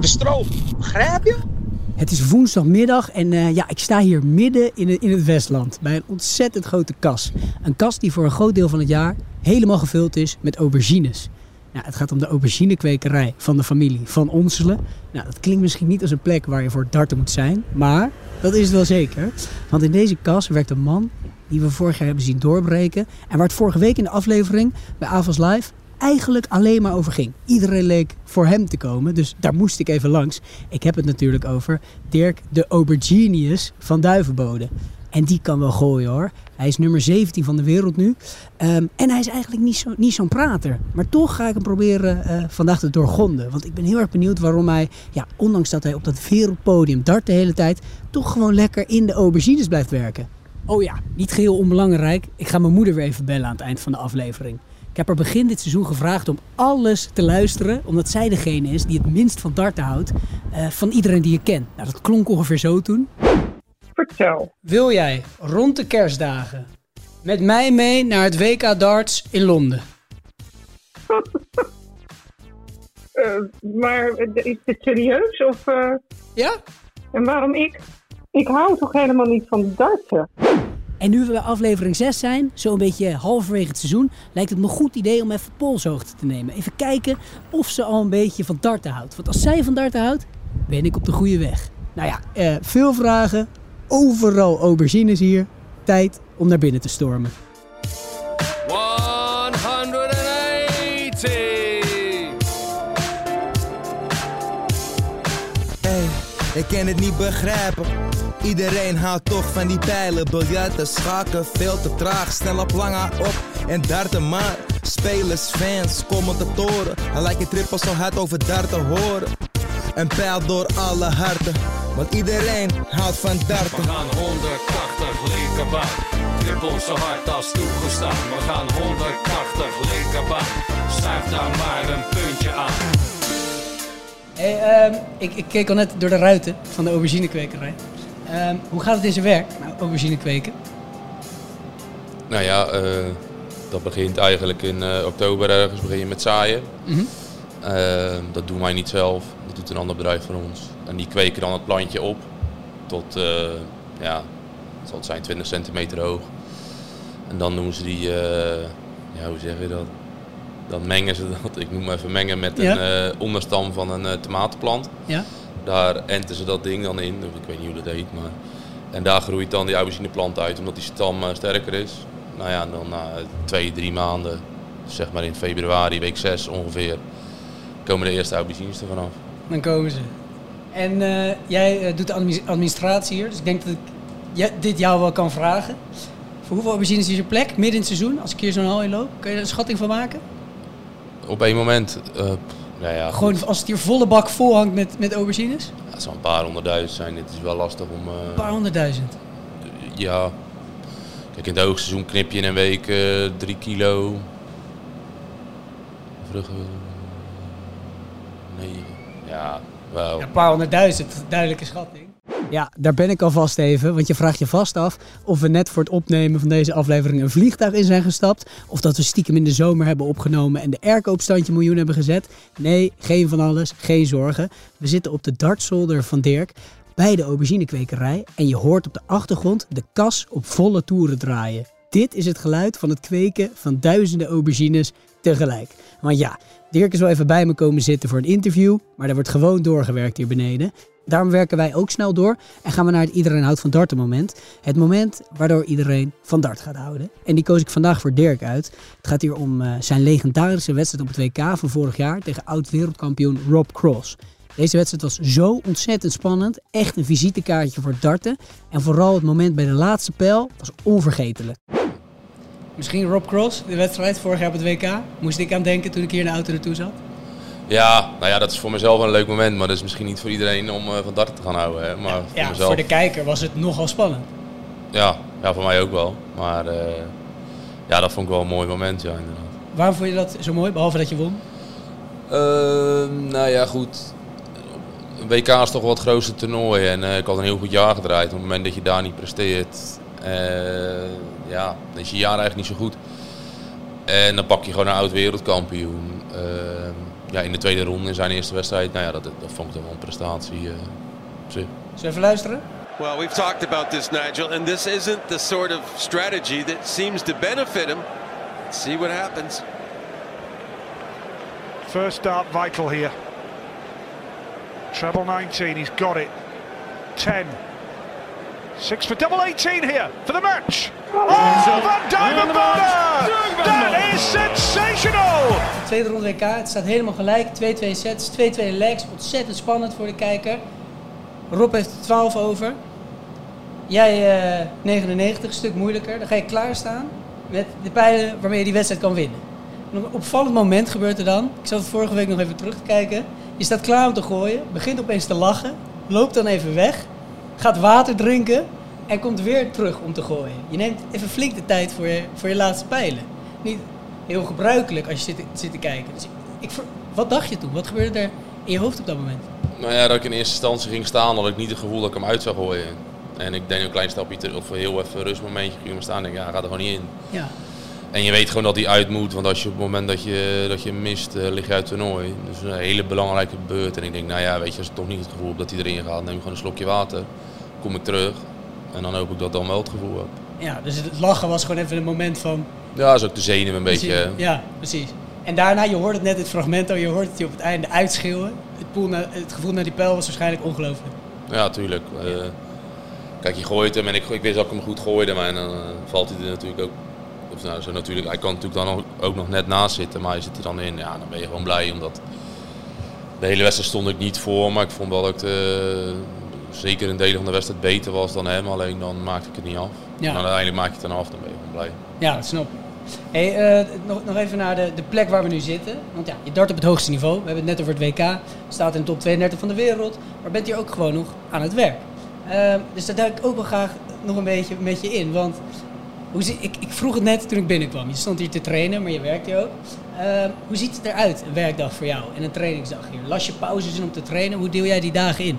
De stroom, begrijp je? Het is woensdagmiddag en uh, ja, ik sta hier midden in in het Westland bij een ontzettend grote kas. Een kas die voor een groot deel van het jaar helemaal gevuld is met aubergines. Nou, het gaat om de auberginekwekerij van de familie Van Onselen. Nou, dat klinkt misschien niet als een plek waar je voor darten moet zijn, maar dat is het wel zeker. Want in deze kas werkt een man die we vorig jaar hebben zien doorbreken. En waar het vorige week in de aflevering bij Avals Live eigenlijk alleen maar over ging. Iedereen leek voor hem te komen, dus daar moest ik even langs. Ik heb het natuurlijk over Dirk de Auberginius van Duivenbode. En die kan wel gooien hoor. Hij is nummer 17 van de wereld nu. Um, en hij is eigenlijk niet, niet zo'n prater. Maar toch ga ik hem proberen uh, vandaag te doorgronden. Want ik ben heel erg benieuwd waarom hij, ja, ondanks dat hij op dat wereldpodium dart de hele tijd, toch gewoon lekker in de aubergines blijft werken. Oh ja, niet geheel onbelangrijk. Ik ga mijn moeder weer even bellen aan het eind van de aflevering. Ik heb haar begin dit seizoen gevraagd om alles te luisteren, omdat zij degene is die het minst van darten houdt uh, van iedereen die je kent. Nou, dat klonk ongeveer zo toen. Vertel. Wil jij rond de kerstdagen met mij mee naar het WK darts in Londen? uh, maar is dit serieus? Of, uh... Ja? En waarom ik? Ik hou toch helemaal niet van darten? En nu we bij aflevering 6 zijn, zo'n beetje halverwege het seizoen, lijkt het me een goed idee om even polshoogte te nemen. Even kijken of ze al een beetje van darten houdt. Want als zij van darten houdt, ben ik op de goede weg. Nou ja, eh, veel vragen, overal aubergines hier. Tijd om naar binnen te stormen. Ik kan het niet begrijpen. Iedereen houdt toch van die pijlen, biljarten, schaken, veel te traag. Snel op lange op en darten maar. Spelers, fans, commentatoren. Hij lijkt je trippel zo hard over darten horen. Een pijl door alle harten, want iedereen houdt van darten. We gaan 180 linkerbaan, trippel zo hard als toegestaan. We gaan 180 linkerbaan, schuif daar maar een puntje aan. Hey, um, ik, ik, keek al net door de ruiten van de auberginekwekerij. Um, hoe gaat het in zijn werk, nou, aubergine kweken? Nou ja, uh, dat begint eigenlijk in uh, oktober ergens begin je met zaaien. Mm -hmm. uh, dat doen wij niet zelf, dat doet een ander bedrijf van ons. En die kweken dan het plantje op tot, ja, zal het zijn 20 centimeter hoog. En dan doen ze die, ja, hoe zeg je dat? Dan mengen ze dat, ik noem even mengen met ja? een onderstam van een tomatenplant. Ja? Daar enten ze dat ding dan in, ik weet niet hoe dat heet, maar... En daar groeit dan die aubergineplant uit, omdat die stam uh, sterker is. Nou ja, dan na uh, twee, drie maanden, zeg maar in februari, week 6 ongeveer, komen de eerste aubergines er vanaf. Dan komen ze. En uh, jij doet de administratie hier, dus ik denk dat ik ja, dit jou wel kan vragen. Voor hoeveel aubergines is je plek, midden in het seizoen, als ik hier zo'n hal in loop? Kun je er een schatting van maken? Op één moment... Ja, ja, Gewoon als het hier volle bak vol hangt met, met aubergines? Ja, het zal een paar honderdduizend zijn. Het is wel lastig om... Uh, een paar honderdduizend? Ja. Kijk, in het hoogseizoen knip je in een week uh, drie kilo. Vruchten... Nee. Ja, wel. Ja, een paar honderdduizend, duidelijke schatting. Ja, daar ben ik alvast even, want je vraagt je vast af of we net voor het opnemen van deze aflevering een vliegtuig in zijn gestapt. Of dat we stiekem in de zomer hebben opgenomen en de airco op standje miljoen hebben gezet. Nee, geen van alles, geen zorgen. We zitten op de dartzolder van Dirk bij de auberginekwekerij en je hoort op de achtergrond de kas op volle toeren draaien. Dit is het geluid van het kweken van duizenden aubergines tegelijk. Want ja, Dirk is wel even bij me komen zitten voor een interview, maar er wordt gewoon doorgewerkt hier beneden. Daarom werken wij ook snel door en gaan we naar het Iedereen houdt van darten moment. Het moment waardoor iedereen van dart gaat houden. En die koos ik vandaag voor Dirk uit. Het gaat hier om eh, zijn legendarische wedstrijd op het WK van vorig jaar tegen oud-wereldkampioen Rob Cross. Deze wedstrijd was zo ontzettend spannend. Echt een visitekaartje voor darten. En vooral het moment bij de laatste pijl was onvergetelijk. Misschien Rob Cross, de wedstrijd vorig jaar op het WK. Moest ik aan denken toen ik hier in de auto naartoe zat. Ja, nou ja, dat is voor mezelf een leuk moment, maar dat is misschien niet voor iedereen om eh, van darten te gaan houden. Hè. Maar voor Ja, mezelf, voor de kijker was het nogal spannend. ja, ja, voor mij ook wel. Maar eh, ja, dat vond ik wel een mooi moment, ja, inderdaad. Waarom vond je dat zo mooi, behalve dat je won? Ehm, nou ja, goed. Een WK is toch wel het grootste toernooi en eh, ik had een heel goed jaar gedraaid. Op het moment dat je daar niet presteert, ja, dan is je jaar eigenlijk niet zo goed. En dan pak je gewoon een oud wereldkampioen. Ehm, ja, in de tweede ronde in zijn eerste wedstrijd, nou ja, dat, dat vond ik toch wel een prestatie. eh, op zich. Zullen we even luisteren? Well, we've talked about this, Nigel, and this isn't the sort of strategy that seems to benefit him. Let's see what happens. First start vital here. Treble 19, he's got it. 10. Six for double 18 here for the match. Oh, Van Dijvenbode! That is sensational! Tweede ronde WK, het staat helemaal gelijk. 2-2 sets, 2-2 legs. Ontzettend spannend voor de kijker. Rob heeft er 12 over. Jij eh 99, een stuk moeilijker. Dan ga je klaarstaan met de pijlen waarmee je die wedstrijd kan winnen. En op een opvallend moment gebeurt er dan. Ik zat vorige week nog even terug te kijken. Je staat klaar om te gooien, begint opeens te lachen, loopt dan even weg, gaat water drinken en komt weer terug om te gooien. Je neemt even flink de tijd voor je, voor je laatste pijlen. Niet heel gebruikelijk als je zit, zit te kijken. Dus ik, wat dacht je toen? Wat gebeurde er in je hoofd op dat moment? Nou ja, dat ik in eerste instantie ging staan, had ik niet het gevoel dat ik hem uit zou gooien. En ik deed een klein stapje terug, of heel even een rustmomentje, ging hem staan en denk, ja, gaat er gewoon niet in. Ja. En je weet gewoon dat hij uit moet, want als je op het moment dat je, dat je mist, eh, lig je uit het toernooi. Dus een hele belangrijke beurt. En ik denk, nou ja, weet je, als ik toch niet het gevoel heb dat hij erin gaat, neem ik gewoon een slokje water. Kom ik terug. En dan hoop ik dat dan wel het gevoel heb. ja, dus het lachen was gewoon even een moment van... Ja, is ook de zenuw een beetje. Ja, precies. En daarna, je hoort het net, het fragment al, je hoort het je op het einde uitschreeuwen. Het, poel naar, het gevoel naar die pijl was waarschijnlijk ongelooflijk. Ja, tuurlijk. Eh, kijk, je gooit hem en ik, ik wist dat ik hem goed gooide, maar dan eh, valt hij er natuurlijk ook. Of nou, zo natuurlijk, hij kan natuurlijk dan ook, ook nog net naast zitten, maar hij zit er dan in. Ja, dan ben je gewoon blij, omdat de hele wedstrijd stond ik niet voor, maar ik vond wel dat ik de- zeker een deel van de wedstrijd beter was dan hem, alleen dan maakte ik het niet af. Ja. En dan uiteindelijk maak je het dan af, dan ben je gewoon blij. Ja, dat snap ik. Hey, eh, nog, nog even naar de, de plek waar we nu zitten. Want ja, je dart op het hoogste niveau. We hebben het net over het WK. Staat in de top 32 van de wereld. Maar bent hier ook gewoon nog aan het werk. Eh, dus daar duik ik ook wel graag nog een beetje met je in. Want hoe zie, ik, ik vroeg het net toen ik binnenkwam. Je stond hier te trainen, maar je werkt hier ook. Eh, hoe ziet het eruit, een werkdag voor jou en een trainingsdag hier? Las je pauzes in om te trainen? Hoe deel jij die dagen in?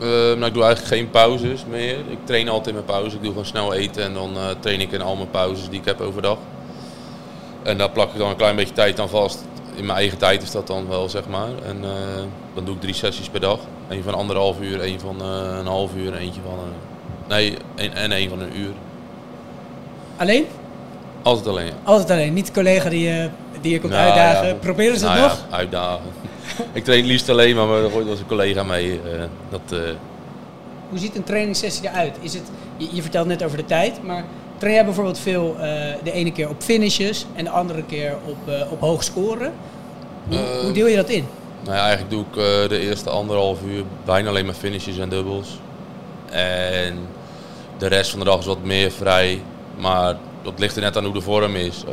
Eh, nou, ik doe eigenlijk geen pauzes meer. Ik train altijd in mijn pauze. Ik doe gewoon snel eten en dan eh, train ik in al mijn pauzes die ik heb overdag. En daar plak ik dan een klein beetje tijd aan vast. In mijn eigen tijd is dat dan wel, zeg maar. En eh, dan doe ik drie sessies per dag. Eén van anderhalf uur, één van eh, een half uur, eentje van een... Nee, een, en één van een uur. Alleen? Altijd alleen, ja. Altijd alleen. Niet de collega die, je die je komt Nou, uitdagen. ja, Proberen ze het nou nog? Ja, uitdagen. Ik train liefst alleen, maar er gooit wel een collega mee. eh, dat, eh, Hoe ziet een trainingssessie eruit? Is het, je, je vertelt net over de tijd, maar train jij bijvoorbeeld veel eh, de ene keer op finishes en de andere keer op, eh, op hoog scoren? Hoe, hoe deel je dat in? Nou ja, eigenlijk doe ik de eerste anderhalf uur bijna alleen maar finishes en dubbels. En de rest van de dag is wat meer vrij. Maar dat ligt er net aan hoe de vorm is.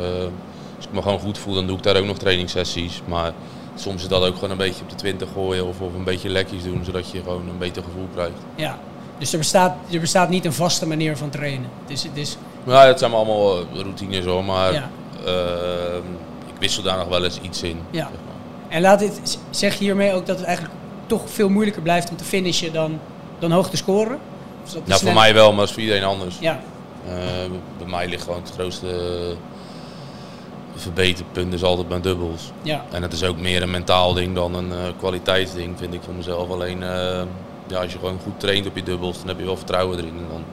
Als ik me gewoon goed voel, dan doe ik daar ook nog trainingssessies. Maar soms is dat ook gewoon een beetje op de 20 gooien of, of een beetje lekkies doen, zodat je gewoon een beter gevoel krijgt. Ja. Dus er bestaat, er bestaat niet een vaste manier van trainen. Het is, het is, Nou, dat zijn allemaal eh, routines hoor, maar Ja. eh, ik wissel daar nog wel eens iets in. Ja. zeg maar. en laat dit, zeg je hiermee ook dat het eigenlijk toch veel moeilijker blijft om te finishen dan, dan hoog te scoren? Nou, voor snel? mij wel, maar dat is voor iedereen anders. Ja, Eh, bij mij ligt gewoon het grootste verbeterpunt is altijd mijn dubbels. ja. En het is ook meer een mentaal ding dan een eh, kwaliteitsding, vind ik van mezelf. Alleen eh, ja, als je gewoon goed traint op je dubbels, dan heb je wel vertrouwen erin. En dan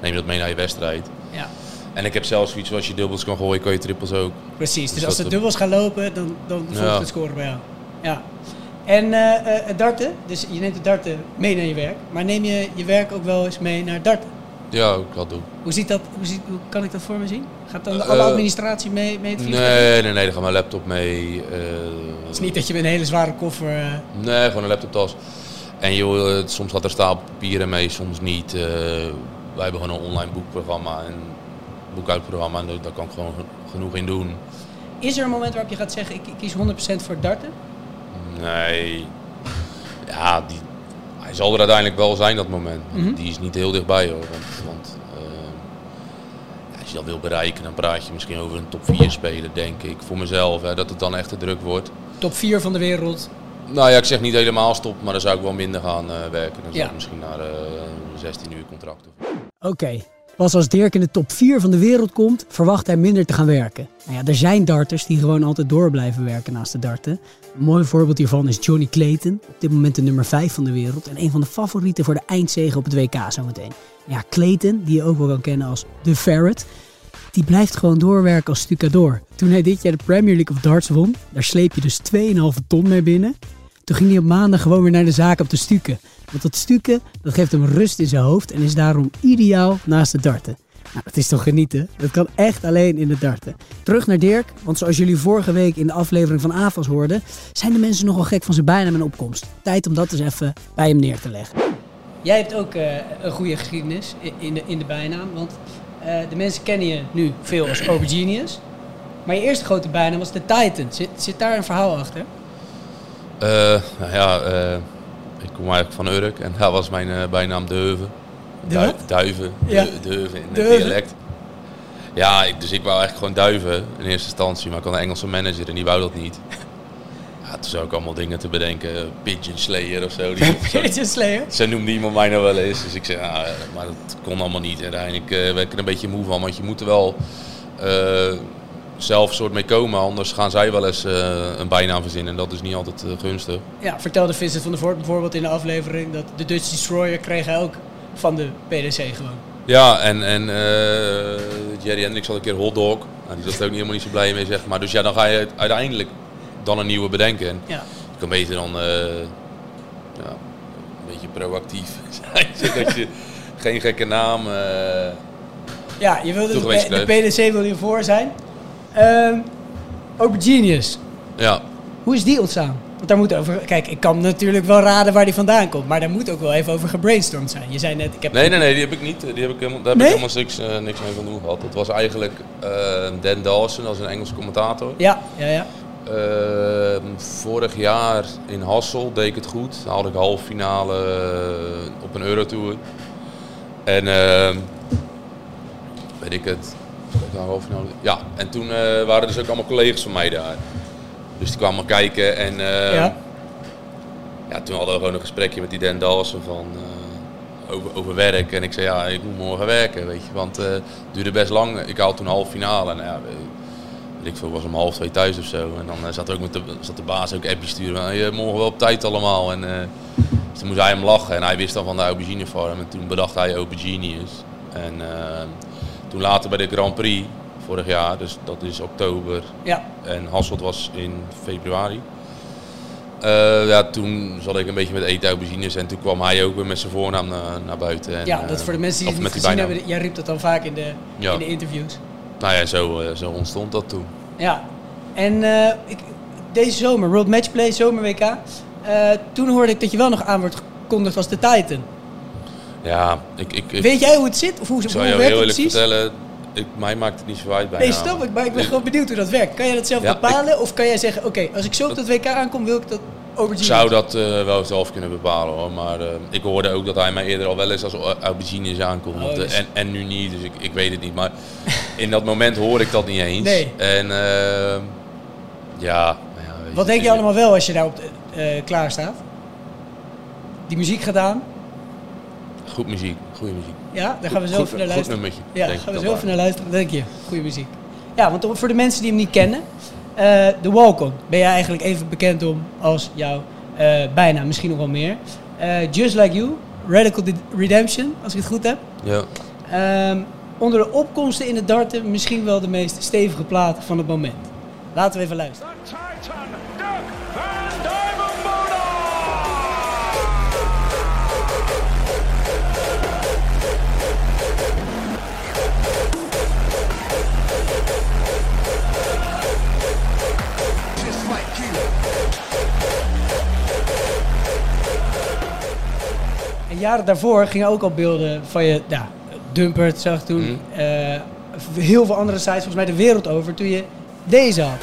neem je dat mee naar je wedstrijd. ja. En ik heb zelfs zoiets, als je dubbels kan gooien, kan je trippels ook. Precies, dus, Dus als de dubbels gaan lopen, dan, dan volgt Ja. het scoren bij jou. Ja. En het darten, dus je neemt het darten mee naar je werk, maar neem je je werk ook wel eens mee naar darten? Ja, ook wel doen. Hoe, ziet dat, hoe, ziet, hoe kan ik dat voor me zien? Gaat dan Eh, alle administratie mee, mee het vliegtuig? Nee, nee, nee, dan gaat mijn laptop mee. eh, Het is niet dat je met een hele zware koffer... eh, Nee, gewoon een laptoptas. En joh, eh, soms gaat er stapel papieren mee, soms niet. Wij hebben gewoon een online boekprogramma en boekhoudprogramma en daar kan ik gewoon ge- genoeg in doen. Is er een moment waarop je gaat zeggen, ik, ik kies 100% voor darten? Nee, ja, die, hij zal er uiteindelijk wel zijn dat moment. Mhm. Die is niet heel dichtbij hoor. Want, want eh, als je dat wil bereiken, dan praat je misschien over een top 4 speler, denk ik. Voor mezelf, hè, dat het dan echt te druk wordt. Top 4 van de wereld. Nou ja, ik zeg niet helemaal stop, maar dan zou ik wel minder gaan eh, werken. Dan zou Ja. ik misschien naar eh 16 uur contract. Oké. Pas als Dirk in de top 4 van de wereld komt, verwacht hij minder te gaan werken. Nou ja, er zijn darters die gewoon altijd door blijven werken naast de darten. Een mooi voorbeeld hiervan is Johnny Clayton. Op dit moment de nummer 5 van de wereld. En een van de favorieten voor de eindzege op het WK zometeen. Ja, Clayton, die je ook wel kan kennen als The Ferret. Die blijft gewoon doorwerken als stucador. Toen hij dit jaar de Premier League of Darts won, daar sleep je dus 2,5 ton mee binnen. Toen ging hij op maandag gewoon weer naar de zaak om te stukken. Want dat stukken, dat geeft hem rust in zijn hoofd en is daarom ideaal naast het darten. Nou, dat is toch genieten? Dat kan echt alleen in het darten. Terug naar Dirk, want zoals jullie vorige week in de aflevering van AFAS hoorden, zijn de mensen nogal gek van zijn bijnaam en opkomst. Tijd om dat eens even bij hem neer te leggen. Jij hebt ook eh, een goede geschiedenis in de, in de bijnaam, want eh, de mensen kennen je nu veel als Overgenius. Maar je eerste grote bijnaam was de Titan. Zit, zit daar een verhaal achter? Eh, nou ja, eh, ik kom eigenlijk van Urk en daar was mijn eh, bijnaam De Heuven. De Dui- wat? Duiven, Ja. de, de Heuven in De het dialect. Ja, ik, dus ik wou eigenlijk gewoon duiven in eerste instantie, maar ik had een Engelse manager en die wou dat niet. Ja, toen zou ik allemaal dingen te bedenken, Pigeon Slayer of zo. Die, Pigeon Slayer? Zo noemde iemand mij nou wel eens. Dus ik zei, ja, maar dat kon allemaal niet. En uiteindelijk werd ik er een beetje moe van, want je moet er wel zelf soort mee komen. Anders gaan zij wel eens eh, een bijnaam verzinnen en dat is niet altijd eh, gunstig. Ja, vertelde Vincent van der Voort bijvoorbeeld in de aflevering dat de Dutch Destroyer kreeg hij ook van de PDC gewoon. Ja, en, en eh, Jerry Hendricks had een keer hotdog. Nou, die was er ook niet helemaal niet zo blij mee, zeg maar. Dus ja, dan ga je uiteindelijk dan een nieuwe bedenken. En Ja. je kan beter dan ja, een beetje proactief zijn, zodat je geen gekke naam... Ja, je wilde de, de. PDC wil je voor zijn. Ehm Open Genius, ja, hoe is die ontstaan? Want daar moet over. Kijk, ik kan natuurlijk wel raden waar die vandaan komt, maar daar moet ook wel even over gebrainstormd zijn. Je zei net, ik heb. Nee, nee, nee, die heb ik niet. Die heb ik helemaal, daar heb ik helemaal niks, eh, niks mee van doen gehad. Het was eigenlijk eh, Dan Dawson, dat is een Engels commentator. Ja, ja, ja. Eh, vorig jaar in Hassel deed ik het goed. Dan had ik halve finale eh, op een Eurotour. En eh, weet ik het. Ja, en toen eh, waren dus ook allemaal collega's van mij daar. Dus die kwamen kijken en eh, Ja. ja, toen hadden we gewoon een gesprekje met die Dan Dawson van, eh, over, over werk. En ik zei, ja, ik moet morgen werken, weet je. Want eh, het duurde best lang. Ik haalde toen halve finale. En, nou ja, weet ik veel, was om half twee thuis of zo. En dan zat, er ook met de, zat de baas ook appjes sturen. van, Je morgen wel op tijd allemaal. En dus toen moest hij hem lachen. En hij wist dan van de Aubergine Farm. En toen bedacht hij Auberginius. En eh, toen later bij de Grand Prix, vorig jaar, dus dat is oktober. Ja. En Hasselt was in februari. Eh, ja, toen zat ik een beetje met eten aubergines en toen kwam hij ook weer met zijn voornaam naar, naar buiten. En, ja, eh, dat is voor de mensen die het niet gezien hebben. Jij riep dat dan vaak in de, Ja. in de interviews. Nou ja, zo, eh, zo ontstond dat toen. Ja, en eh, ik, deze zomer, World Matchplay, zomer WK. eh, toen hoorde ik dat je wel nog aan wordt gekondigd als de Titan. Ja, ik, ik, ik, Weet jij hoe het zit? Of hoe, ik hoe zou jou heel eerlijk precies? vertellen, ik, mij maakt het niet zo uit bij Nee, snap ik, maar ik ben Ik- gewoon benieuwd hoe dat werkt. Kan jij dat zelf Ja, bepalen? Of kan jij zeggen, oké, als ik zo op dat WK aankom, wil ik dat Ik aubergine. zou dat eh, wel zelf kunnen bepalen hoor, maar eh, ik hoorde ook dat hij mij eerder al wel eens als aubergines aankondigde. Oh, dus- en, en nu niet, dus ik, ik weet het niet. Maar in dat moment hoor ik dat niet eens. Nee. En eh, ja, nou ja Wat denk je allemaal wel als je daarop eh klaar staat? Die muziek gedaan? Goed muziek, goede muziek. Ja, daar gaan we zo Goed- even naar goed luisteren. nummertje, Ja, denk gaan we zo even naar luisteren. Denk je, goede muziek. Ja, want voor de mensen die hem niet kennen, eh, de Walk-On ben jij eigenlijk even bekend om als jouw eh bijnaam, misschien nog wel meer. Eh, Just Like You, Radical Redemption, als ik het goed heb. Ja. Ehm, onder de opkomsten in het darten misschien wel de meest stevige plaat van het moment. Laten we even luisteren. Jaren daarvoor gingen ook al beelden van je, ja, Dumpert zag toen, Mhm. eh, heel veel andere sites, volgens mij de wereld over, toen je deze had.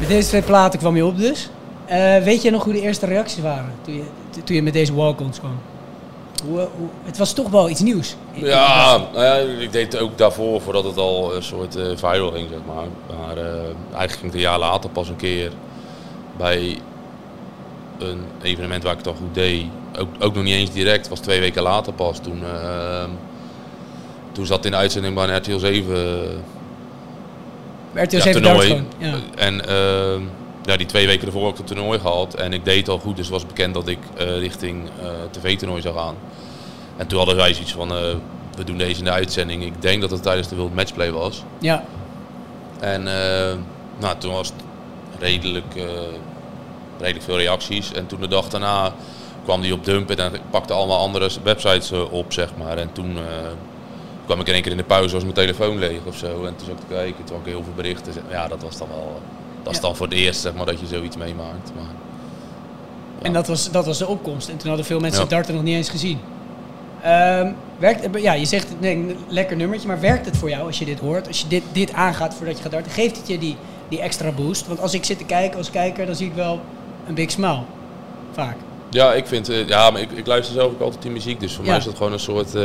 Met deze twee platen kwam je op dus. Eh, weet je nog hoe de eerste reacties waren toen je, toen je met deze walk-ons kwam? Hoe, hoe, het was toch wel iets nieuws. Ja, nou ja, ik deed het ook daarvoor, voordat het al een soort eh, viral ging, zeg maar. Maar eh, eigenlijk ging het een jaar later pas een keer bij een evenement waar ik het al goed deed. Ook, ook nog niet eens direct, was twee weken later pas. Toen, eh, toen zat in de uitzending bij een RTL 7 RTL ja, 7 toernooi. Ja. En eh, ja, die twee weken ervoor ik het toernooi gehad. En ik deed al goed, dus het was bekend dat ik eh, richting eh tv-toernooi zou gaan. En toen hadden wij zoiets van, eh, we doen deze in de uitzending. Ik denk dat het tijdens de World Matchplay was. Ja. En nou, toen was het redelijk, redelijk veel reacties. En toen de dag daarna kwam die op Dump en ik pakte allemaal andere websites op, zeg maar. En toen kwam ik in één keer in de pauze, was mijn telefoon leeg of zo. En toen zat ik te kijken, toen had ik heel veel berichten. Ja, dat was dan wel, dat is dan voor het eerst, zeg maar, dat je zoiets meemaakt. Maar, En dat was, dat was de opkomst. En toen hadden veel mensen darten nog niet eens gezien. Ehm, werkt, ja, je zegt nee, een lekker nummertje, maar werkt het voor jou als je dit hoort? Als je dit, dit aangaat voordat je gaat darten, geeft het je die, die extra boost? Want als ik zit te kijken als kijker, dan zie ik wel een big smile. Vaak. Ja, ik vind, eh, ja, maar ik, ik luister zelf ook altijd die muziek, dus voor Ja. mij is dat gewoon een soort, eh,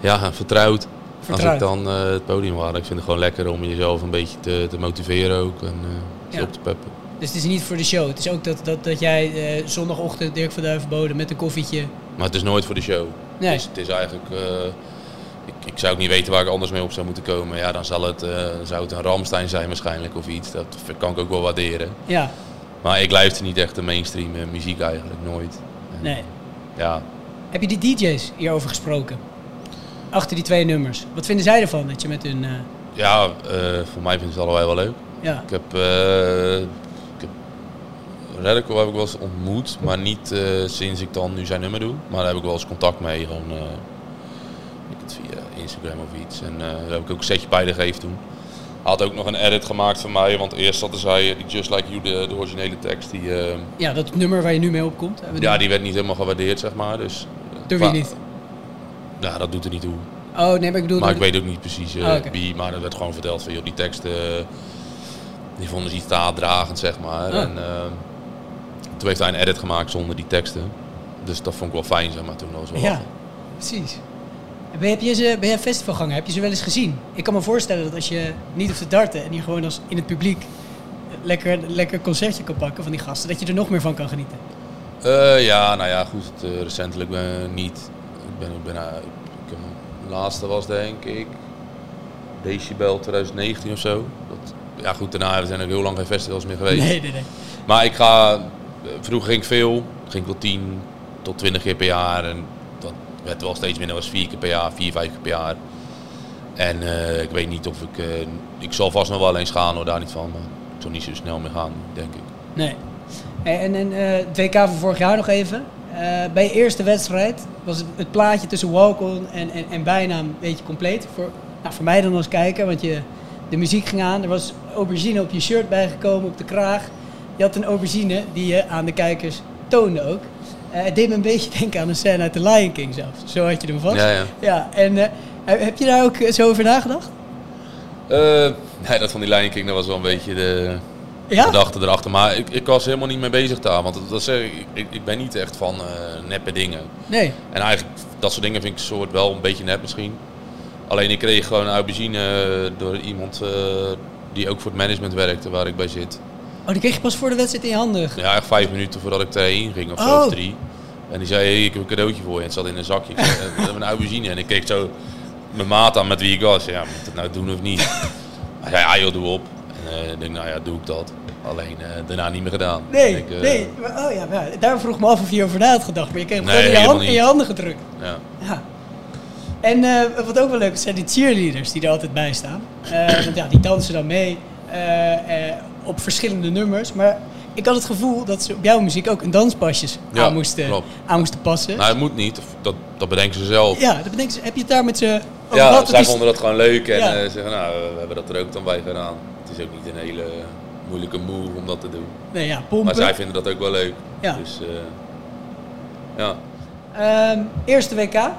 ja, vertrouwd. Vertrouwd. Als ik dan eh, het podium waar, ik vind het gewoon lekker om jezelf een beetje te, te motiveren ook en eh, Ja. op te peppen. Dus het is niet voor de show. Het is ook dat, dat, dat jij eh, zondagochtend Dirk van Duivenbode met een koffietje... Maar het is nooit voor de show. Nee. Dus het is eigenlijk, ik, ik zou ook niet weten waar ik anders mee op zou moeten komen. Ja, dan zal het, zou het een Ramstein zijn waarschijnlijk of iets. Dat kan ik ook wel waarderen. Ja, Maar ik luister niet echt de mainstream muziek eigenlijk, nooit. En, nee. Ja, Heb je die DJ's hierover gesproken? Achter die twee nummers. Wat vinden zij ervan dat je met hun... eh, ja eh, voor mij vinden ze allebei wel leuk. ja. Ik heb, eh ik heb Radical heb ik wel eens ontmoet, maar niet sinds ik dan nu zijn nummer doe. Maar daar heb ik wel eens contact mee, gewoon via Instagram of iets. En daar heb ik ook een setje bij gegeven toen. Hij had ook nog een edit gemaakt van mij, want eerst hadden zij die Just Like You, de, de originele tekst, die, ja, dat nummer waar je nu mee opkomt. ja, die- werd niet helemaal gewaardeerd, zeg maar. Dus, wie maar- niet? Ja, dat doet er niet toe. Oh, nee, maar ik bedoel... Maar ik weet ook niet precies eh, Oh, wie, maar er werd gewoon verteld van, joh, die teksten, eh, die vonden ze iets taatdragend, zeg maar. Ah. En eh, toen heeft hij een edit gemaakt zonder die teksten. Dus dat vond ik wel fijn, zeg maar, toen. Was wel Ja, lachen. precies. En Ben, heb je ze, ben jij festivalganger? Heb je ze wel eens gezien? Ik kan me voorstellen dat als je niet hoeft te darten en hier gewoon als in het publiek lekker, lekker concertje kan pakken van die gasten, dat je er nog meer van kan genieten. Ja, nou ja, goed, het, recentelijk ben niet. Ik ben, eh, ik laatste was denk ik Decibel 2019 of zo. Dat, ja goed, daarna zijn er heel lang geen festivals meer geweest. Nee, nee, nee. Maar ik ga, vroeger ging ik veel, ging ik wel 10 tot 20 keer per jaar. En dat werd wel steeds minder, was vier keer per jaar, vier, vijf keer per jaar. En eh, ik weet niet of ik, eh, ik zal vast nog wel eens gaan hoor, daar niet van. Maar ik zal niet zo snel meer gaan, denk ik. Nee. En, en eh, het WK van vorig jaar nog even. Eh, bij je eerste wedstrijd was het, het plaatje tussen walk-on en, en, en bijnaam een beetje compleet. Voor, nou, voor mij dan als kijker, want je, de muziek ging aan. Er was aubergine op je shirt bijgekomen, op de kraag. Je had een aubergine die je aan de kijkers toonde ook. Eh, het deed me een beetje denken aan een scène uit The Lion King zelfs. Zo had je hem vast. Ja, ja. ja en eh, heb je daar ook zo over nagedacht? Nee, dat van die Lion King, dat was wel een beetje de Ja? gedachte erachter. Maar ik, ik was helemaal niet mee bezig daar. Want dat, zeg ik, ik, ik ben niet echt van eh, neppe dingen. Nee. En eigenlijk, dat soort dingen vind ik soort wel een beetje nep misschien. Alleen ik kreeg gewoon een aubergine eh, door iemand eh, die ook voor het management werkte, waar ik bij zit. Oh, die kreeg je pas voor de wedstrijd in je handen. Ja, echt vijf minuten voordat ik erheen ging, of Oh. of drie. En die zei, hey, ik heb een cadeautje voor je. En het zat in een zakje. Ik zei, "Eh, we hebben een aubergine. En ik keek zo, mijn maat aan met wie ik was. Ja, moet ik het nou doen of niet? Hij zei, ja joh, doe op. En eh, ik denk, nou ja, doe ik dat. Alleen eh, daarna niet meer gedaan. Nee, Ik, eh, nee. Maar, oh ja, maar daar vroeg me af of je over na had gedacht. Maar je kreeg Nee, gewoon in je, helemaal hand, in je niet. handen gedrukt. Ja. Ja. En wat ook wel leuk is, zijn die cheerleaders die er altijd bij staan. Want ja, die dansen dan mee op verschillende nummers. Maar ik had het gevoel dat ze op jouw muziek ook een danspasjes Ja, aan, moesten, klopt. aan moesten passen. Nou, het moet niet. Dat, dat bedenken ze zelf. ja, dat bedenk, heb je het daar met ze over Ja, zij vonden dat gewoon leuk en Ja. zeggen, nou, we hebben dat er ook dan bij gedaan. Het is ook niet een hele moeilijke move om dat te doen. Nee, ja, pompen. Maar zij vinden dat ook wel leuk. Ja. Dus, eh, ja. Ehm, eerste WK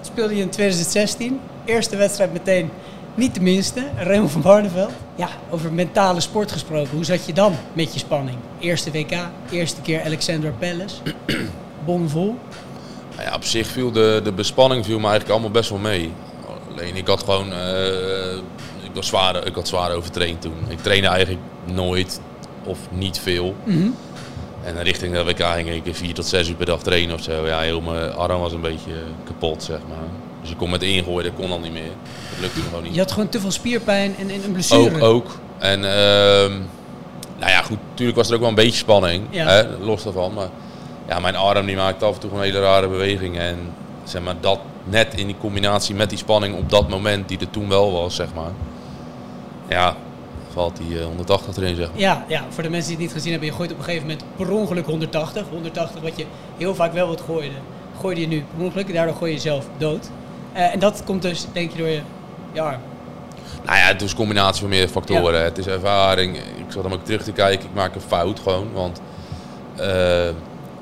speelde je in 2016. Eerste wedstrijd meteen niet de minste. Raymond van Barneveld. Ja, over mentale sport gesproken. Hoe zat je dan met je spanning? Eerste WK, eerste keer Alexander Palace. Bonvol. Nou ja, op zich viel de, de bespanning viel me eigenlijk allemaal best wel mee. Alleen ik had gewoon, eh, ik, was zwaar, ik had zwaar overtraind toen. Ik trainde eigenlijk nooit of niet veel. Mhm. En richting de WK ging ik vier tot zes uur per dag trainen of zo. Ja, heel mijn arm was een beetje kapot, zeg maar. Dus ik kon met ingooien, dat kon al niet meer. Dat lukte gewoon niet. Je had gewoon te veel spierpijn en, en een blessure. Ook, ook. En ehm, nou ja, goed, natuurlijk was er ook wel een beetje spanning, Ja. hè, los daarvan. Maar ja, mijn arm die maakte af en toe gewoon hele rare bewegingen. En zeg maar, dat net in die combinatie met die spanning op dat moment, die er toen wel was, zeg maar. Ja, valt die eh, 180 erin, zeg maar. Ja, ja, voor de mensen die het niet gezien hebben, je gooit op een gegeven moment per ongeluk 180. 180 wat je heel vaak wel wat gooide, gooide je nu per ongeluk. En daardoor gooi je jezelf dood. Eh, en dat komt dus, denk je, door je, je arm. Nou ja, het is een combinatie van meerdere factoren. Het is ervaring. Ik zat hem ook terug te kijken. Ik maak een fout gewoon. Want eh,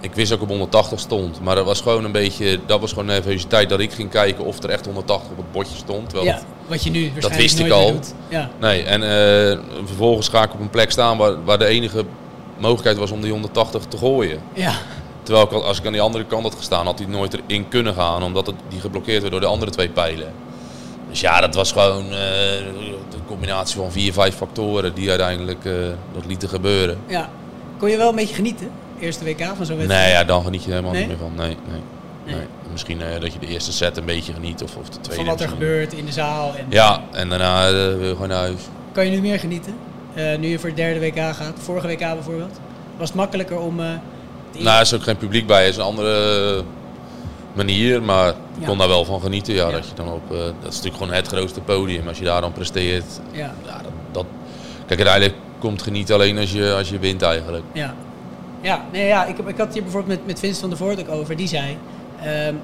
ik wist ik op 180 stond. Maar dat was gewoon een beetje. Dat was gewoon nervositeit dat ik ging kijken of er echt 180 op het bordje stond. Terwijl Ja, wat je nu dat wist ik al. Ja. Nee, en eh, vervolgens ga ik op een plek staan waar, waar de enige mogelijkheid was om die 180 te gooien. Ja. Terwijl ik, al- als ik aan die andere kant had gestaan, had hij nooit erin kunnen gaan. Omdat het, die geblokkeerd werd door de andere twee pijlen. Dus ja, dat was gewoon eh, de combinatie van vier, vijf factoren die uiteindelijk eh, dat lieten gebeuren. ja. Kon je wel een beetje genieten? Eerste WK van zo'n wedstrijd? Nee, ja, dan geniet je helemaal Nee? niet meer van. Nee, nee. Nee. nee. Misschien eh, dat je de eerste set een beetje geniet of, of de tweede. Van wat er misschien. gebeurt in de zaal. En Ja, en daarna eh, wil je gewoon naar huis. Kan je nu meer genieten? Eh, nu je voor het derde WK gaat. Vorige WK bijvoorbeeld. Was het makkelijker om... Nou, er is ook geen publiek bij. Het is een andere manier, maar ik Ja. kon daar wel van genieten. Ja, Ja. Dat, je dan op, dat is natuurlijk gewoon het grootste podium. Als je daar dan presteert. Ja. Ja, dat, dat, kijk, uiteindelijk komt genieten alleen als je, als je wint eigenlijk. Ja, ja, nee, ja ik, heb- ik had hier bijvoorbeeld met, met Vincent van der Voort ook over. Die zei, ehm,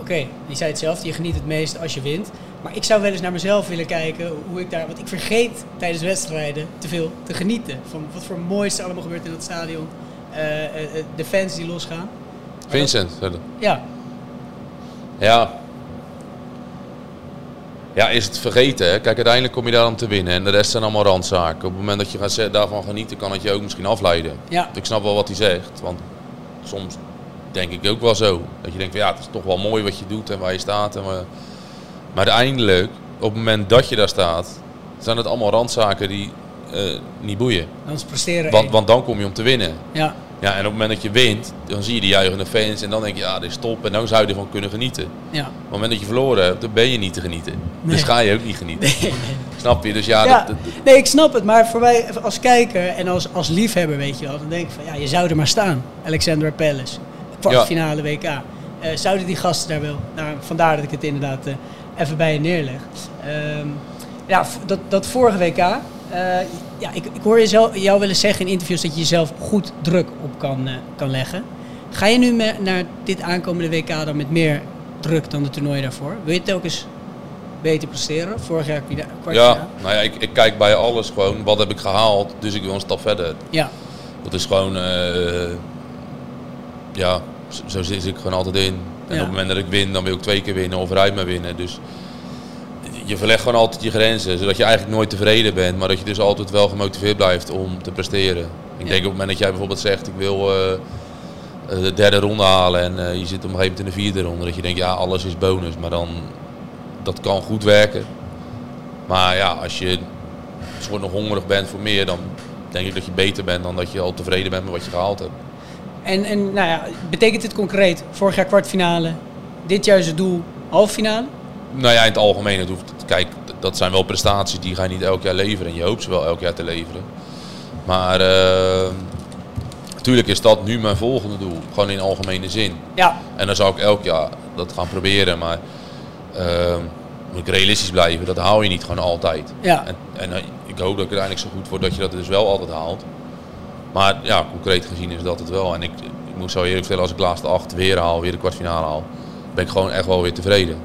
oké, die zei hetzelfde, je geniet het meest als je wint. Maar ik zou wel eens naar mezelf willen kijken hoe ik daar... Want ik vergeet tijdens wedstrijden te veel te genieten. Van wat voor moois er allemaal gebeurt in dat stadion. Eh, eh, eh, de fans die losgaan. Vincent, dat. Ja, Ja. Ja, is het vergeten. Hè? Kijk, uiteindelijk kom je daar om te winnen. En de rest zijn allemaal randzaken. Op het moment dat je gaat daarvan genieten, kan het je ook misschien afleiden. Ja. Ik snap wel wat hij zegt. Want soms denk ik ook wel zo. Dat je denkt, van, ja, het is toch wel mooi wat je doet en waar je staat. En waar- Maar uiteindelijk, op het moment dat je daar staat, zijn het allemaal randzaken die eh, niet boeien. anders presteren. Want, want dan kom je om te winnen. Ja, Ja, en op het moment dat je wint, dan zie je die juichende fans. En dan denk je, ja, dit is top. En dan zou je ervan kunnen genieten. ja. Op het moment dat je verloren hebt, dan ben je niet te genieten. Nee. Dus ga je ook niet genieten. Snap je? Dus ja, ja, dat, dat- nee, ik snap het. Maar voor mij als kijker en als, als liefhebber, weet je wel, dan denk ik van ja, je zou er maar staan. Alexander Palace, kwartfinale WK. Eh, zouden die gasten daar wel? Nou, vandaar dat ik het inderdaad eh, even bij je neerleg. Ehm, ja, dat, dat vorige WK. eh, ja, ik, ik hoor je zelf, jou wel eens zeggen in interviews dat je jezelf goed druk op kan, kan leggen. Ga je nu me- naar dit aankomende WK dan met meer druk dan de toernooien daarvoor? Wil je telkens beter presteren? Vorig jaar kwart- kwartfinale. ja, nou ja, ik, ik kijk bij alles gewoon, wat heb ik gehaald, dus ik wil een stap verder. Ja. Dat is gewoon, ja, zo, zo zit ik gewoon altijd in. En Ja. op het moment dat ik win, dan wil ik twee keer winnen of eruit maar winnen. Dus je verlegt gewoon altijd je grenzen, zodat je eigenlijk nooit tevreden bent, maar dat je dus altijd wel gemotiveerd blijft om te presteren. Ik denk op het moment dat jij bijvoorbeeld zegt, ik wil eh, eh, de derde ronde halen en eh, je zit op een gegeven moment in de vierde ronde, dat je denkt, ja, alles is bonus. Maar dan, dat kan goed werken. Maar ja, als je soort nog hongerig bent voor meer, dan denk ik dat je beter bent dan dat je al tevreden bent met wat je gehaald hebt. En, en nou ja, betekent dit concreet? Vorig jaar kwartfinale, dit jaar is het doel halffinale? Nou ja, in het algemeen, het hoeft, kijk, dat zijn wel prestaties die ga je niet elk jaar leveren. En je hoopt ze wel elk jaar te leveren. Maar eh, natuurlijk is dat nu mijn volgende doel. Gewoon in algemene zin. Ja. En dan zou ik elk jaar dat gaan proberen. Maar eh, moet ik realistisch blijven, dat haal je niet gewoon altijd. Ja. En, en eh, ik hoop dat ik uiteindelijk zo goed word dat je dat dus wel altijd haalt. Maar ja, concreet gezien is dat het wel. En ik, ik moet zo eerlijk vertellen, als ik laatste acht weer haal, weer de kwartfinale haal, ben ik gewoon echt wel weer tevreden.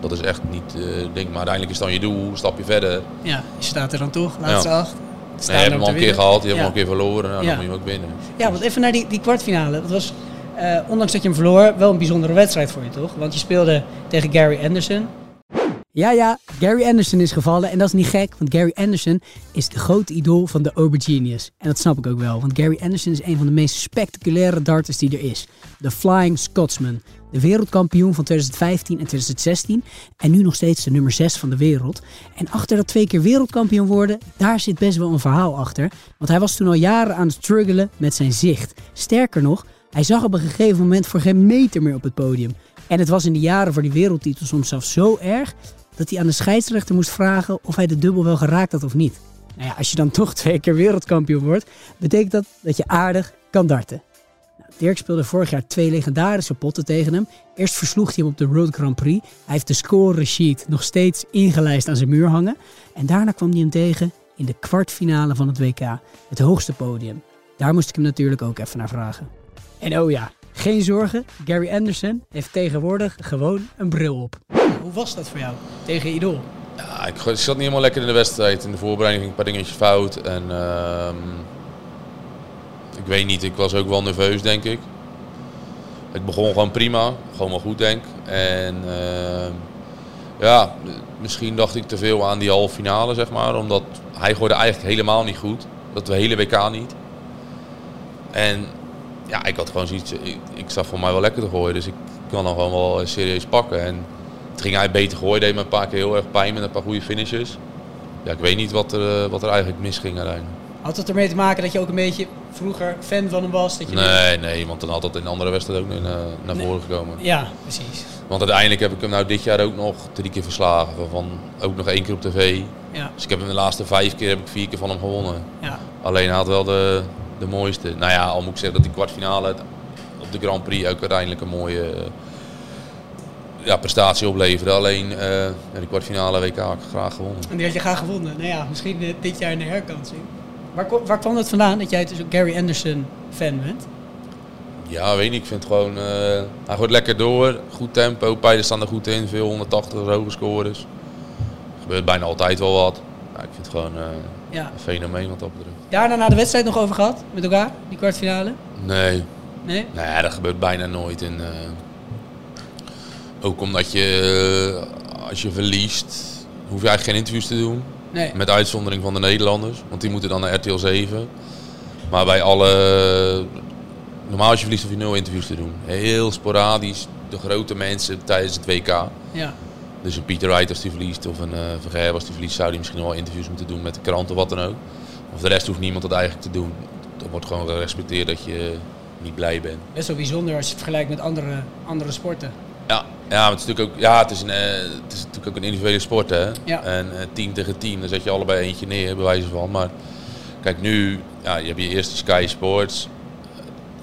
Dat is echt niet eh ding. Maar uiteindelijk is dan je doel, een stapje verder. Ja, je staat er dan toch, laatste Ja. acht. Nee, je hebt hem al een keer gehaald, je hebt hem al een keer verloren. Nou, Ja. dan moet je hem ook winnen. Ja, want even naar die, die kwartfinale. Dat was, eh, ondanks dat je hem verloor, wel een bijzondere wedstrijd voor je, toch? Want je speelde tegen Gary Anderson. Ja, ja, Gary Anderson is gevallen. En dat is niet gek, want Gary Anderson is de grote idool van de Aubergenius. En dat snap ik ook wel, want Gary Anderson is een van de meest spectaculaire darters die er is. De Flying Scotsman. De wereldkampioen van 2015 en 2016. En nu nog steeds de nummer 6 van de wereld. En achter dat twee keer wereldkampioen worden, daar zit best wel een verhaal achter. Want hij was toen al jaren aan het struggelen met zijn zicht. Sterker nog, hij zag op een gegeven moment voor geen meter meer op het podium. En het was in de jaren voor die wereldtitel soms zelfs zo erg dat hij aan de scheidsrechter moest vragen of hij de dubbel wel geraakt had of niet. Nou ja, als je dan toch twee keer wereldkampioen wordt, betekent dat dat je aardig kan darten. Nou, Dirk speelde vorig jaar twee legendarische potten tegen hem. Eerst versloeg hij hem op de World Grand Prix. Hij heeft de score sheet nog steeds ingelijst aan zijn muur hangen. En daarna kwam hij hem tegen in de kwartfinale van het WK. Het hoogste podium. Daar moest ik hem natuurlijk ook even naar vragen. En oh ja, geen zorgen. Gary Anderson heeft tegenwoordig gewoon een bril op. Hoe was dat voor jou tegen je idool? Ja, ik, zat niet helemaal lekker in de wedstrijd. In de voorbereiding ging een paar dingetjes fout. En ehm, ik weet niet, ik was ook wel nerveus, denk ik. Het begon gewoon prima, gewoon wel goed, denk ik. En ehm, ja, misschien dacht ik te veel aan die halve finale, zeg maar. Omdat hij gooide eigenlijk helemaal niet goed. Dat de hele WK niet. En ja, ik had gewoon zoiets. Ik, ik zag voor mij wel lekker te gooien. Dus ik kan dan gewoon wel eh, serieus pakken. En het ging hij beter gooien. Deed me een paar keer heel erg pijn met een paar goede finishes. Ja, ik weet niet wat er, eh, wat er eigenlijk misging uiteindelijk. Had het ermee te maken dat je ook een beetje vroeger fan van hem was? Dat je Nee, nee, want dan had dat in andere wedstrijden ook naar, naar voren gekomen. Ja, precies. Want uiteindelijk heb ik hem nou dit jaar ook nog drie keer verslagen. Waarvan ook nog één keer op tv. Ja. Dus ik heb hem de laatste vijf keer heb ik vier keer van hem gewonnen. Ja. Alleen hij had wel de, de mooiste. Nou ja, al moet ik zeggen dat die kwartfinale op de Grand Prix ook uiteindelijk een mooie eh, ja, prestatie opleverde. Alleen eh, ja, die kwartfinale WK had ik graag gewonnen. En die had je graag gewonnen. Nou ja, misschien eh, dit jaar in de herkansing. Waar, waar kwam dat vandaan dat jij dus ook Gary Anderson fan bent? Ja, weet niet. Ik vind het gewoon... eh, hij gooit lekker door. Goed tempo. Pijlen staan er goed in. Veel 180 hoge scores. Er gebeurt bijna altijd wel wat. Ik vind het gewoon eh, Ja. een fenomeen wat dat betreft. Daarna na de wedstrijd nog over gehad met elkaar, die kwartfinale? Nee. Nee? Ja, dat gebeurt bijna nooit. En, eh, ook omdat je, eh, als je verliest, hoef je eigenlijk geen interviews te doen. Nee. Met uitzondering van de Nederlanders, want die moeten dan naar RTL 7. Maar bij alle, normaal als je verliest hoef je nul interviews te doen. Heel sporadisch, de grote mensen tijdens het WK. Ja. Dus een Pieter Wright als die verliest of een uh, Vergeer als die verliest, zou die misschien wel interviews moeten doen met de krant of wat dan ook. Of de rest hoeft niemand dat eigenlijk te doen. Er wordt gewoon gerespecteerd dat je niet blij bent. Best wel bijzonder als je het vergelijkt met andere, andere sporten. Ja, ja, het is natuurlijk ook, ja, het is, een, eh, het is natuurlijk ook een individuele sport. Hè? Ja. En eh, team tegen team, dan zet je allebei eentje neer, bij wijze van. Maar kijk, nu, ja, je hebt je eerste Sky Sports.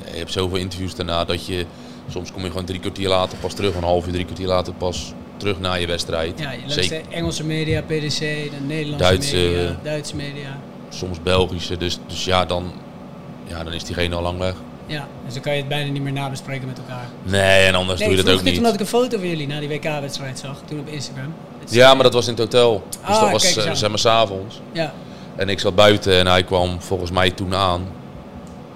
Eh, Je hebt zoveel interviews daarna dat je, soms kom je gewoon drie kwartier later pas terug. Een half uur, drie kwartier later pas terug naar je wedstrijd. Ja, je de Engelse media, PDC, de Nederlandse Duitse- media, Duitse media. soms Belgische. Dus, dus ja, dan, ja, dan is diegene al lang weg. Ja, dus dan kan je het bijna niet meer nabespreken met elkaar. Nee, en anders nee, doe je dat ook niet. omdat ik een foto van jullie na die WK-wedstrijd zag, toen op Instagram. Het Ja, maar dat was in het hotel. Dus Ah, dat was eh, zeg maar s'avonds. Ja. En ik zat buiten en hij kwam volgens mij toen aan.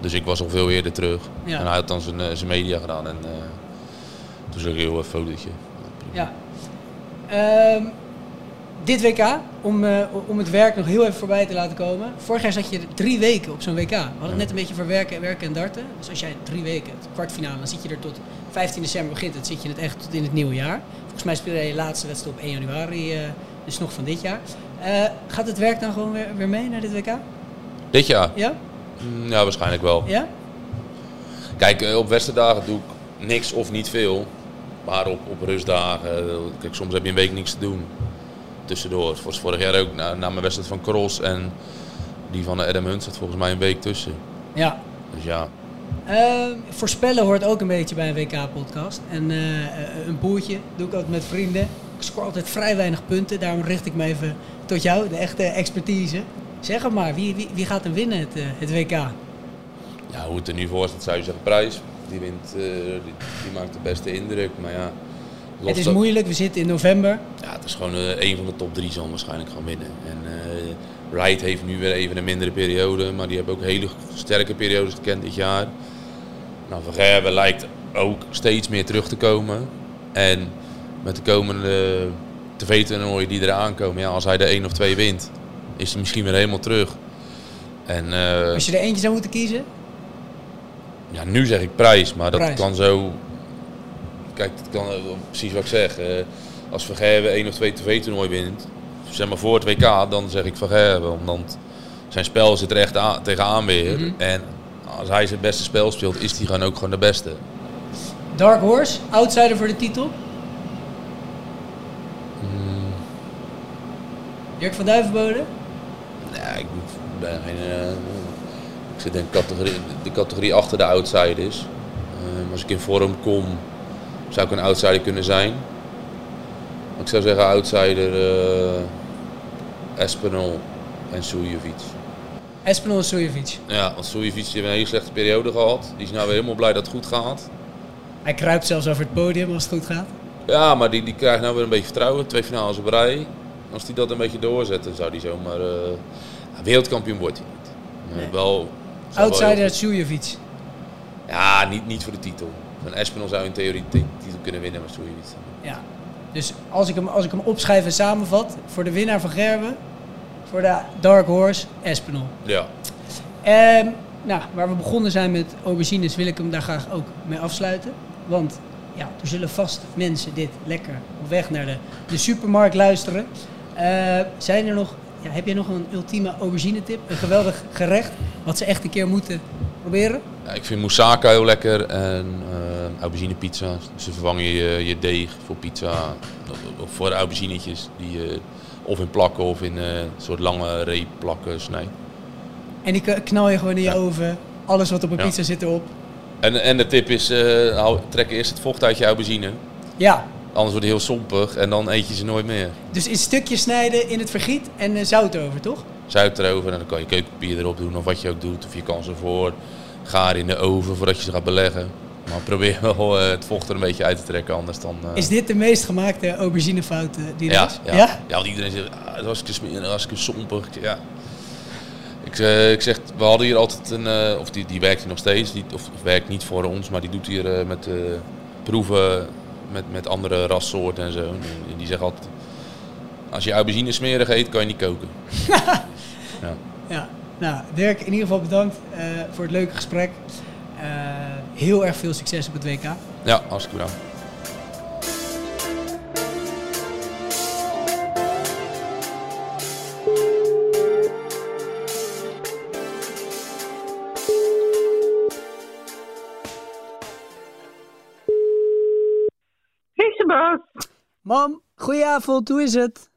Dus ik was al veel eerder terug. Ja. En hij had dan zijn, eh, zijn media gedaan. En eh, toen zag ik heel een fotootje. Ja. Ehm, dit WK, om, eh, om het werk nog heel even voorbij te laten komen. Vorig jaar zat je drie weken op zo'n WK. We hadden het net een beetje voor werken, werken en darten. Dus als jij drie weken, het kwartfinale, dan zit je er tot 15 december begint. het zit je het echt tot in het nieuwe jaar. Volgens mij speel je je laatste wedstrijd op 1 januari, eh, dus nog van dit jaar. Eh, gaat het werk dan gewoon weer, weer mee naar dit WK? Dit jaar? Ja? Mm, Ja, waarschijnlijk wel. Ja? Kijk, op wedstrijddagen doe ik niks of niet veel. Maar op, op rustdagen, eh, kijk, soms heb je een week niks te doen. Tussendoor. Het was vorig jaar ook na, na mijn wedstrijd van Cross en die van de Adam Hunt zat volgens mij een week tussen. Ja. Dus ja, Eh, voorspellen hoort ook een beetje bij een WK-podcast. En eh, eh, een boertje doe ik ook met vrienden. Ik scoor altijd vrij weinig punten. Daarom richt ik me even tot jou, de echte expertise. Zeg het maar, wie, wie, wie gaat hem winnen, het, eh, het WK? ja, hoe het er nu voor staat zou je zeggen prijs. Die wint, eh, die, die maakt de beste indruk. Maar ja, Het is moeilijk, we zitten in november. Ja, het is gewoon eh, een van de top drie zal waarschijnlijk gaan winnen. En eh Wright heeft nu weer even een mindere periode, maar die hebben ook hele sterke periodes gekend dit jaar. Nou, Van Gerwen lijkt ook steeds meer terug te komen. En met de komende tv-toernooien die eraan komen, ja, als hij er één of twee wint, is hij misschien weer helemaal terug. En Als je er eentje zou moeten kiezen, ja, nu zeg ik prijs, maar dat Prijs. kan zo. Kijk, dat kan precies wat ik zeg. eh, als Vergerwe één of twee tv-toernooi wint, zeg maar voor het WK, dan zeg ik Vergerwe. Omdat zijn spel zit er echt aan, tegenaan weer. Mhm. En als hij zijn beste spel speelt, is hij gewoon ook gewoon de beste. Dark Horse, outsider voor de titel. Mm, Dirk van Duivenbode. nee, ik ben geen. eh, ik zit in de categorie, de categorie achter de outsiders. Eh, als ik in vorm kom, zou ik een outsider kunnen zijn. Maar ik zou zeggen outsider eh Espinol en Sujovic. Espinol en Sujovic. Ja, want Sujovic heeft een hele slechte periode gehad. Die is nou weer helemaal blij dat het goed gaat. Hij kruipt zelfs over het podium als het goed gaat. Ja, maar die, die krijgt nou weer een beetje vertrouwen. Twee finales op rij. Als hij dat een beetje doorzet, dan zou hij zomaar... eh, wereldkampioen wordt hij niet. Maar Nee. wel Outsider heel Sujovic. Ja, niet, niet voor de titel. Van Espinol zou in theorie de titel kunnen winnen, maar Sujovic. Ja. Dus als ik, hem, als ik hem opschrijf en samenvat, voor de winnaar van Gerben, voor de Dark Horse, Espinol. Ja. Ehm, nou, waar we begonnen zijn met aubergines, wil ik hem daar graag ook mee afsluiten. Want ja, er zullen vast mensen dit lekker op weg naar de, de supermarkt luisteren. Eh, zijn er nog, ja, heb jij nog een ultieme aubergine tip? Een geweldig gerecht, wat ze echt een keer moeten proberen? Ja, ik vind moussaka heel lekker en eh aubergine pizza. Dus dan vervang je je, je deeg voor pizza of, voor auberginetjes die je of in plakken of in eh, een soort lange reep plakken snijdt. En die knal je gewoon in je Ja. oven. Alles wat op een pizza zit erop. En, en de tip is, eh, trek eerst het vocht uit je aubergine. Ja, Anders wordt het heel sompig en dan eet je ze nooit meer. dus in stukjes snijden in het vergiet en eh, zout over, toch? Zout erover en dan kan je keukenpapier erop doen of wat je ook doet. Of je kan ze voor gaar in de oven voordat je ze gaat beleggen. Maar probeer wel eh, het vocht er een beetje uit te trekken, anders dan... eh, Is dit de meest gemaakte auberginefout die er ja, is? ja, ja? want iedereen zegt, ah, het was smerig, was ik sompig. Ja. Ik, ik zeg, we hadden hier altijd een, of die, die werkt hier nog steeds, die, of, of werkt niet voor ons, maar die doet hier met proeven met, met andere rassoorten en zo. En, die zegt altijd, als je aubergine smerig eet, kan je niet koken. ja. Ja, nou Dirk, in ieder geval bedankt eh, voor het leuke gesprek. Eh, heel erg veel succes op het WK. ja, hartstikke bedankt. Mam, goedenavond, hoe is het?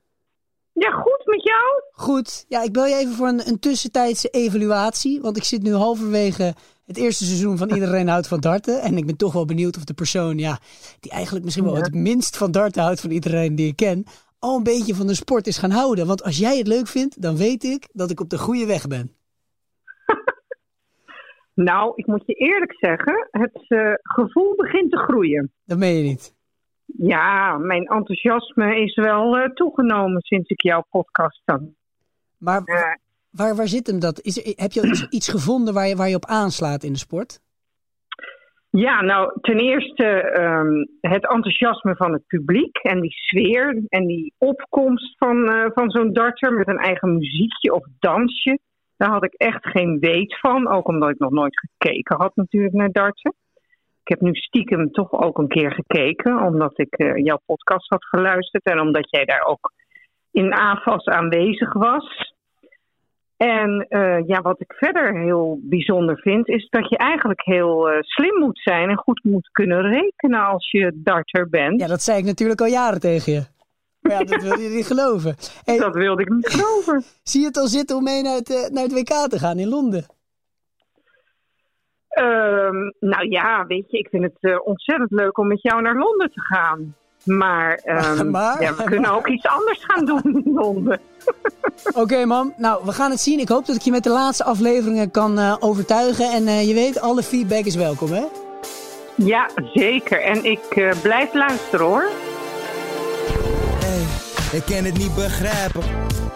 Ja, goed met jou? Goed, ja, ik bel je even voor een, een tussentijdse evaluatie. Want ik zit nu halverwege het eerste seizoen van Iedereen houdt van darten. En ik ben toch wel benieuwd of de persoon, ja, die eigenlijk misschien wel het minst van darten houdt van iedereen die ik ken, al een beetje van de sport is gaan houden. Want als jij het leuk vindt, dan weet ik dat ik op de goede weg ben. Nou, ik moet je eerlijk zeggen, het eh, gevoel begint te groeien. Dat meen je niet. Ja, mijn enthousiasme is wel eh, toegenomen sinds ik jouw podcast dan. Maar waar, waar zit hem dat? Is er, heb je iets, iets gevonden waar je, waar je op aanslaat in de sport? Ja, nou, ten eerste ehm, het enthousiasme van het publiek en die sfeer en die opkomst van, eh, van zo'n darter met een eigen muziekje of dansje. Daar had ik echt geen weet van, ook omdat ik nog nooit gekeken had natuurlijk naar darten. Ik heb nu stiekem toch ook een keer gekeken, omdat ik eh, jouw podcast had geluisterd en omdat jij daar ook in AFAS aanwezig was. En uh, ja, wat ik verder heel bijzonder vind, is dat je eigenlijk heel uh, slim moet zijn en goed moet kunnen rekenen als je darter bent. Ja, dat zei ik natuurlijk al jaren tegen je. Maar ja, dat wilde je niet geloven. Hey, dat wilde ik niet geloven. Zie je het al zitten om mee naar het, naar het WK te gaan in Londen? Um, nou ja, weet je, ik vind het ontzettend leuk om met jou naar Londen te gaan. Maar, um, maar? Ja, we kunnen ook iets anders gaan doen in Londen. Oké, okay, mam. Nou, we gaan het zien. Ik hoop dat ik je met de laatste afleveringen kan uh, overtuigen. En uh, je weet, alle feedback is welkom, hè? Ja, zeker. En ik blijf luisteren, hoor. Ik kan het niet begrijpen.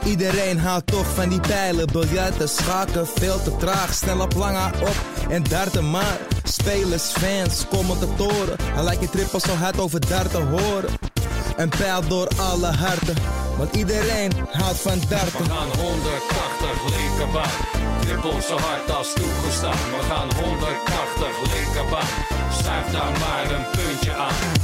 Iedereen houdt toch van die pijlen. Biljarten, schaken, veel te traag. Snel op lange op en darten maar. Spelers, fans, commentatoren. Hij lijkt je trippel zo hard over darten horen. Een pijl door alle harten. Want iedereen houdt van darten. We gaan 180 linkerbaan. Trippel zo hard als toegestaan. We gaan 180 linkerbaan. Schuif daar maar een puntje aan.